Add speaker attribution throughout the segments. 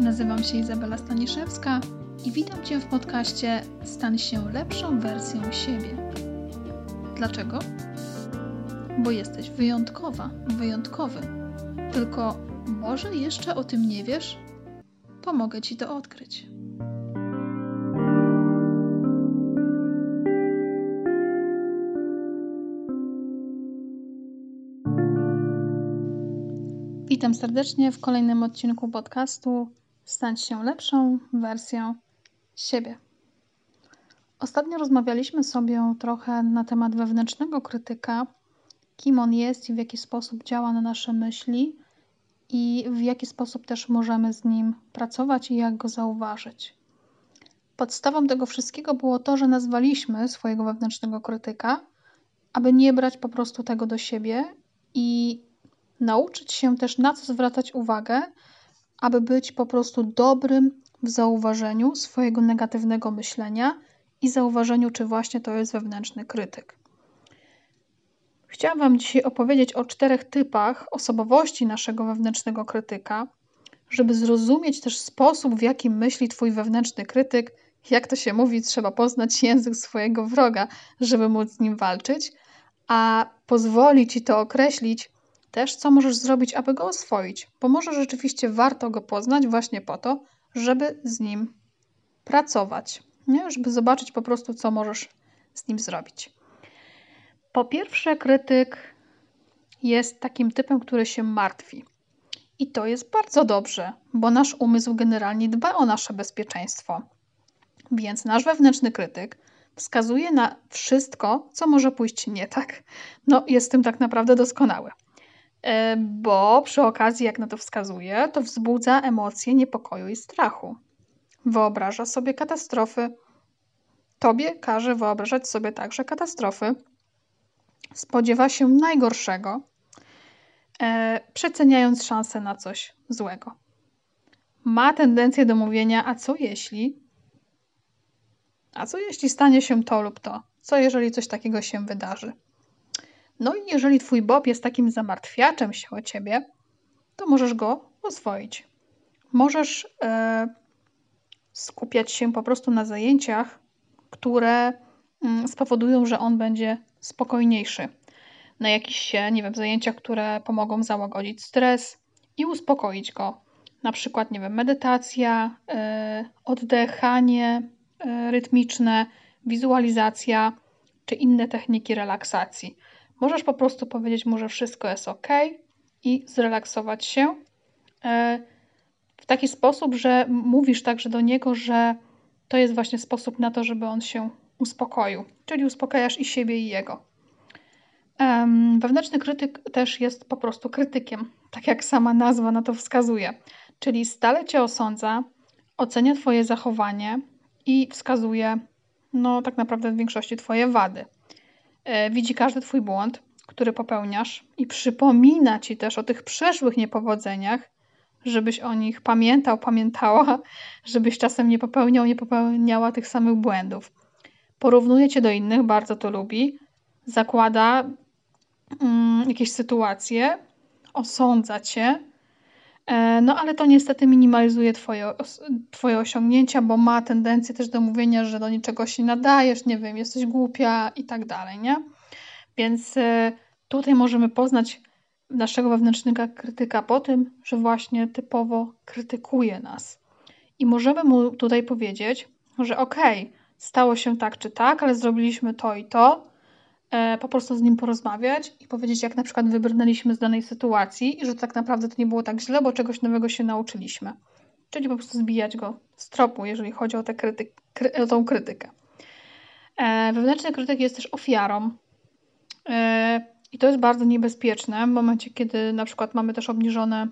Speaker 1: Nazywam się Izabela Staniszewska i witam Cię w podcaście Stan się lepszą wersją siebie. Dlaczego? Bo jesteś wyjątkowa, wyjątkowy. Tylko może jeszcze o tym nie wiesz? Pomogę Ci to odkryć. Witam serdecznie w kolejnym odcinku podcastu Stać się lepszą wersją siebie. Ostatnio rozmawialiśmy sobie trochę na temat wewnętrznego krytyka, kim on jest i w jaki sposób działa na nasze myśli i w jaki sposób też możemy z nim pracować i jak go zauważyć. Podstawą tego wszystkiego było to, że nazwaliśmy swojego wewnętrznego krytyka, aby nie brać po prostu tego do siebie i nauczyć się też na co zwracać uwagę, aby być po prostu dobrym w zauważeniu swojego negatywnego myślenia i zauważeniu, czy właśnie to jest wewnętrzny krytyk. Chciałam Wam dzisiaj opowiedzieć o czterech typach osobowości naszego wewnętrznego krytyka, żeby zrozumieć też sposób, w jaki myśli Twój wewnętrzny krytyk. Jak to się mówi, trzeba poznać język swojego wroga, żeby móc z nim walczyć, a pozwoli Ci to określić, też, co możesz zrobić, aby go oswoić, bo może rzeczywiście warto go poznać właśnie po to, żeby z nim pracować, nie? żeby zobaczyć po prostu, co możesz z nim zrobić. Po pierwsze, krytyk jest takim typem, który się martwi. I to jest bardzo dobrze, bo nasz umysł generalnie dba o nasze bezpieczeństwo. Więc nasz wewnętrzny krytyk wskazuje na wszystko, co może pójść nie tak. No, jest tym tak naprawdę doskonały. E, bo przy okazji, jak na to wskazuje, to wzbudza emocje niepokoju i strachu. Wyobraża sobie katastrofy. Tobie każe wyobrażać sobie także katastrofy. Spodziewa się najgorszego, e, przeceniając szanse na coś złego. Ma tendencję do mówienia: A co jeśli? A co jeśli stanie się to lub to? Co jeżeli coś takiego się wydarzy? No i jeżeli twój Bob jest takim zamartwiaczem się o ciebie, to możesz go oswoić. Możesz e, skupiać się po prostu na zajęciach, które mm, spowodują, że on będzie spokojniejszy. Na jakichś, nie wiem, zajęciach, które pomogą załagodzić stres i uspokoić go. Na przykład, nie wiem, medytacja, e, oddychanie e, rytmiczne, wizualizacja czy inne techniki relaksacji. Możesz po prostu powiedzieć mu, że wszystko jest ok i zrelaksować się e, w taki sposób, że mówisz także do niego, że to jest właśnie sposób na to, żeby on się uspokoił. Czyli uspokajasz i siebie, i jego. Wewnętrzny krytyk też jest po prostu krytykiem, tak jak sama nazwa na to wskazuje. Czyli stale cię osądza, ocenia Twoje zachowanie i wskazuje, no tak naprawdę w większości Twoje wady. E, widzi każdy Twój błąd, który popełniasz i przypomina Ci też o tych przeszłych niepowodzeniach, żebyś o nich pamiętał, pamiętała, żebyś czasem nie popełniał, nie popełniała tych samych błędów. Porównuje Cię do innych, bardzo to lubi, zakłada mm, jakieś sytuacje, osądza Cię, no ale to niestety minimalizuje twoje, twoje osiągnięcia, bo ma tendencję też do mówienia, że do niczego się nadajesz, nie wiem, jesteś głupia i tak dalej, nie? Więc e, tutaj możemy poznać naszego wewnętrznego krytyka po tym, że właśnie typowo krytykuje nas. I możemy mu tutaj powiedzieć, że okej, okay, stało się tak czy tak, ale zrobiliśmy to i to. E, po prostu z nim porozmawiać i powiedzieć, jak na przykład wybrnęliśmy z danej sytuacji i że tak naprawdę to nie było tak źle, bo czegoś nowego się nauczyliśmy. Czyli po prostu zbijać go z tropu, jeżeli chodzi o, tę kry o tą krytykę. E, wewnętrzny krytyk jest też ofiarą E, I to jest bardzo niebezpieczne w momencie, kiedy na przykład mamy też obniżone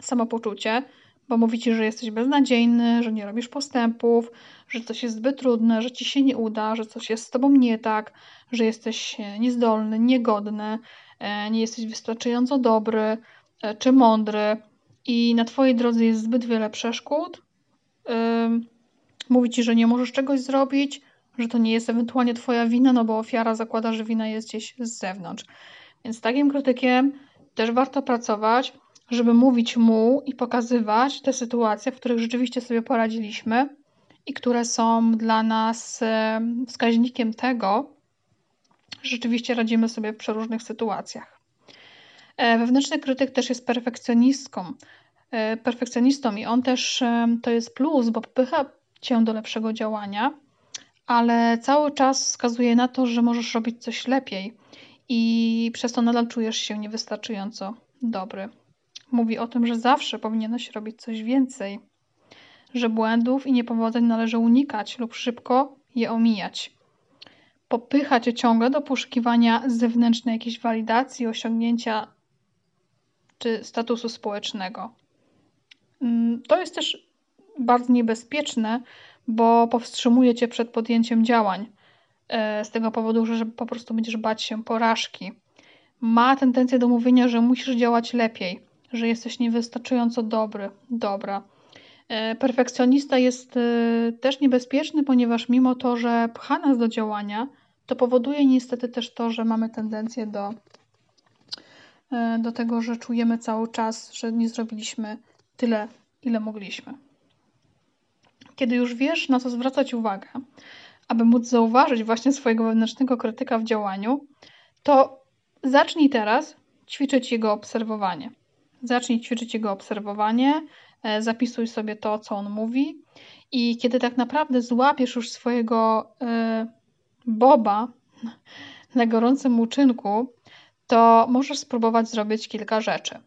Speaker 1: samopoczucie, bo mówi ci, że jesteś beznadziejny, że nie robisz postępów, że coś jest zbyt trudne, że ci się nie uda, że coś jest z tobą nie tak, że jesteś niezdolny, niegodny, e, nie jesteś wystarczająco dobry e, czy mądry i na twojej drodze jest zbyt wiele przeszkód. Mówi ci, że nie możesz czegoś zrobić, że to nie jest ewentualnie Twoja wina, no bo ofiara zakłada, że wina jest gdzieś z zewnątrz. Więc z takim krytykiem też warto pracować, żeby mówić mu i pokazywać te sytuacje, w których rzeczywiście sobie poradziliśmy i które są dla nas e, wskaźnikiem tego, że rzeczywiście radzimy sobie w przeróżnych sytuacjach. E, wewnętrzny krytyk też jest perfekcjonistką, e, perfekcjonistą i on też to jest plus, bo popycha cię do lepszego działania, ale cały czas wskazuje na to, że możesz robić coś lepiej i przez to nadal czujesz się niewystarczająco dobry. Mówi o tym, że zawsze powinieneś robić coś więcej, że błędów i niepowodzeń należy unikać lub szybko je omijać. Popycha cię ciągle do poszukiwania zewnętrznej jakiejś walidacji, osiągnięcia czy statusu społecznego. Mm, to jest też bardzo niebezpieczne, bo powstrzymuje cię przed podjęciem działań. E, z tego powodu, że po prostu będziesz bać się porażki. Ma tendencję do mówienia, że musisz działać lepiej, że jesteś niewystarczająco dobry, dobra. E, perfekcjonista jest e, też niebezpieczny, ponieważ mimo to, że pcha nas do działania, to powoduje niestety też to, że mamy tendencję do, do tego, że czujemy cały czas, że nie zrobiliśmy tyle, ile mogliśmy. Kiedy już wiesz, na co zwracać uwagę, aby móc zauważyć właśnie swojego wewnętrznego krytyka w działaniu, to zacznij teraz ćwiczyć jego obserwowanie. Zacznij ćwiczyć jego obserwowanie, e, zapisuj sobie to, co on mówi, i kiedy tak naprawdę złapiesz już swojego y, boba na gorącym uczynku, to możesz spróbować zrobić kilka rzeczy.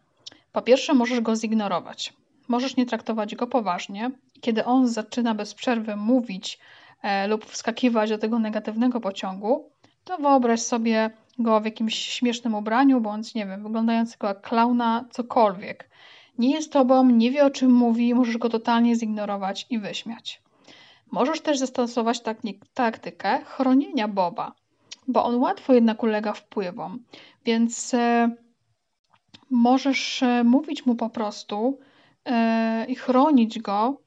Speaker 1: Po pierwsze, możesz go zignorować. Możesz nie traktować go poważnie. Kiedy on zaczyna bez przerwy mówić e, lub wskakiwać do tego negatywnego pociągu, to wyobraź sobie go w jakimś śmiesznym ubraniu, bądź nie wiem, wyglądającego jak klauna, cokolwiek. Nie jest tobą, nie wie o czym mówi, możesz go totalnie zignorować i wyśmiać. Możesz też zastosować taktykę chronienia Boba, bo on łatwo jednak ulega wpływom, więc e, możesz e, mówić mu po prostu, E, i chronić go,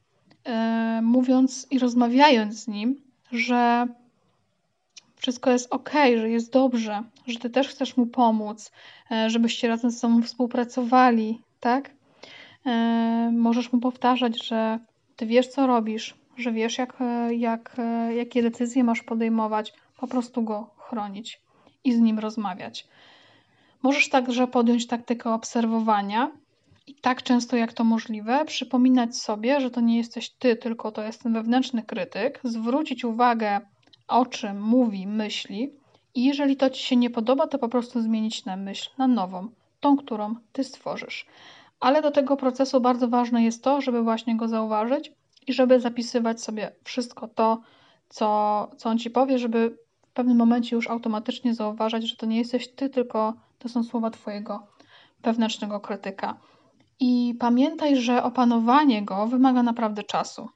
Speaker 1: mówiąc i rozmawiając z nim, że wszystko jest ok, że jest dobrze, że ty też chcesz mu pomóc, e, żebyście razem ze sobą współpracowali, tak? Możesz mu powtarzać, że ty wiesz, co robisz, że wiesz, jak, jak, jakie decyzje masz podejmować, po prostu go chronić i z nim rozmawiać. Możesz także podjąć taktykę obserwowania i tak często jak to możliwe, przypominać sobie, że to nie jesteś ty, tylko to jest ten wewnętrzny krytyk, zwrócić uwagę, o czym mówi, myśli, i jeżeli to ci się nie podoba, to po prostu zmienić na myśl, na nową, tą, którą ty stworzysz. Ale do tego procesu bardzo ważne jest to, żeby właśnie go zauważyć i żeby zapisywać sobie wszystko to, co, co on ci powie, żeby w pewnym momencie już automatycznie zauważać, że to nie jesteś ty, tylko to są słowa twojego wewnętrznego krytyka. I pamiętaj, że opanowanie go wymaga naprawdę czasu.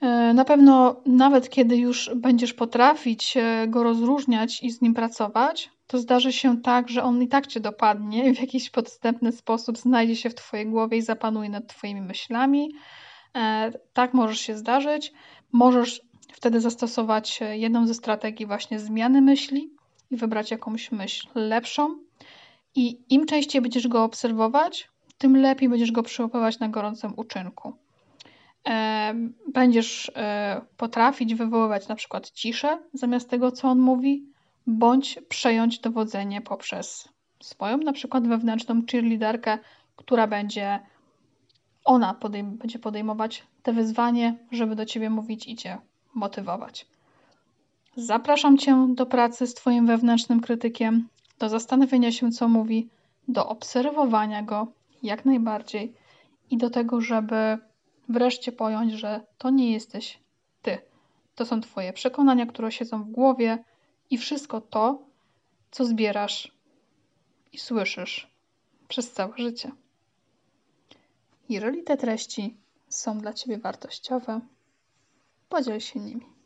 Speaker 1: E, na pewno, nawet kiedy już będziesz potrafić e, go rozróżniać i z nim pracować, to zdarzy się tak, że on i tak cię dopadnie w jakiś podstępny sposób znajdzie się w Twojej głowie i zapanuje nad Twoimi myślami. E, tak możesz się zdarzyć. Możesz wtedy zastosować jedną ze strategii właśnie zmiany myśli i wybrać jakąś myśl lepszą, i im częściej będziesz go obserwować, tym lepiej będziesz go przyłapywać na gorącym uczynku. Będziesz e, potrafić wywoływać na przykład ciszę zamiast tego, co on mówi, bądź przejąć dowodzenie poprzez swoją na przykład wewnętrzną cheerleaderkę, która będzie ona podejm będzie podejmować te wyzwanie, żeby do ciebie mówić i cię motywować. Zapraszam cię do pracy z twoim wewnętrznym krytykiem do zastanowienia się, co mówi, do obserwowania go jak najbardziej i do tego, żeby wreszcie pojąć, że to nie jesteś ty. To są Twoje przekonania, które siedzą w głowie i wszystko to, co zbierasz i słyszysz przez całe życie. Jeżeli te treści są dla Ciebie wartościowe, podziel się nimi.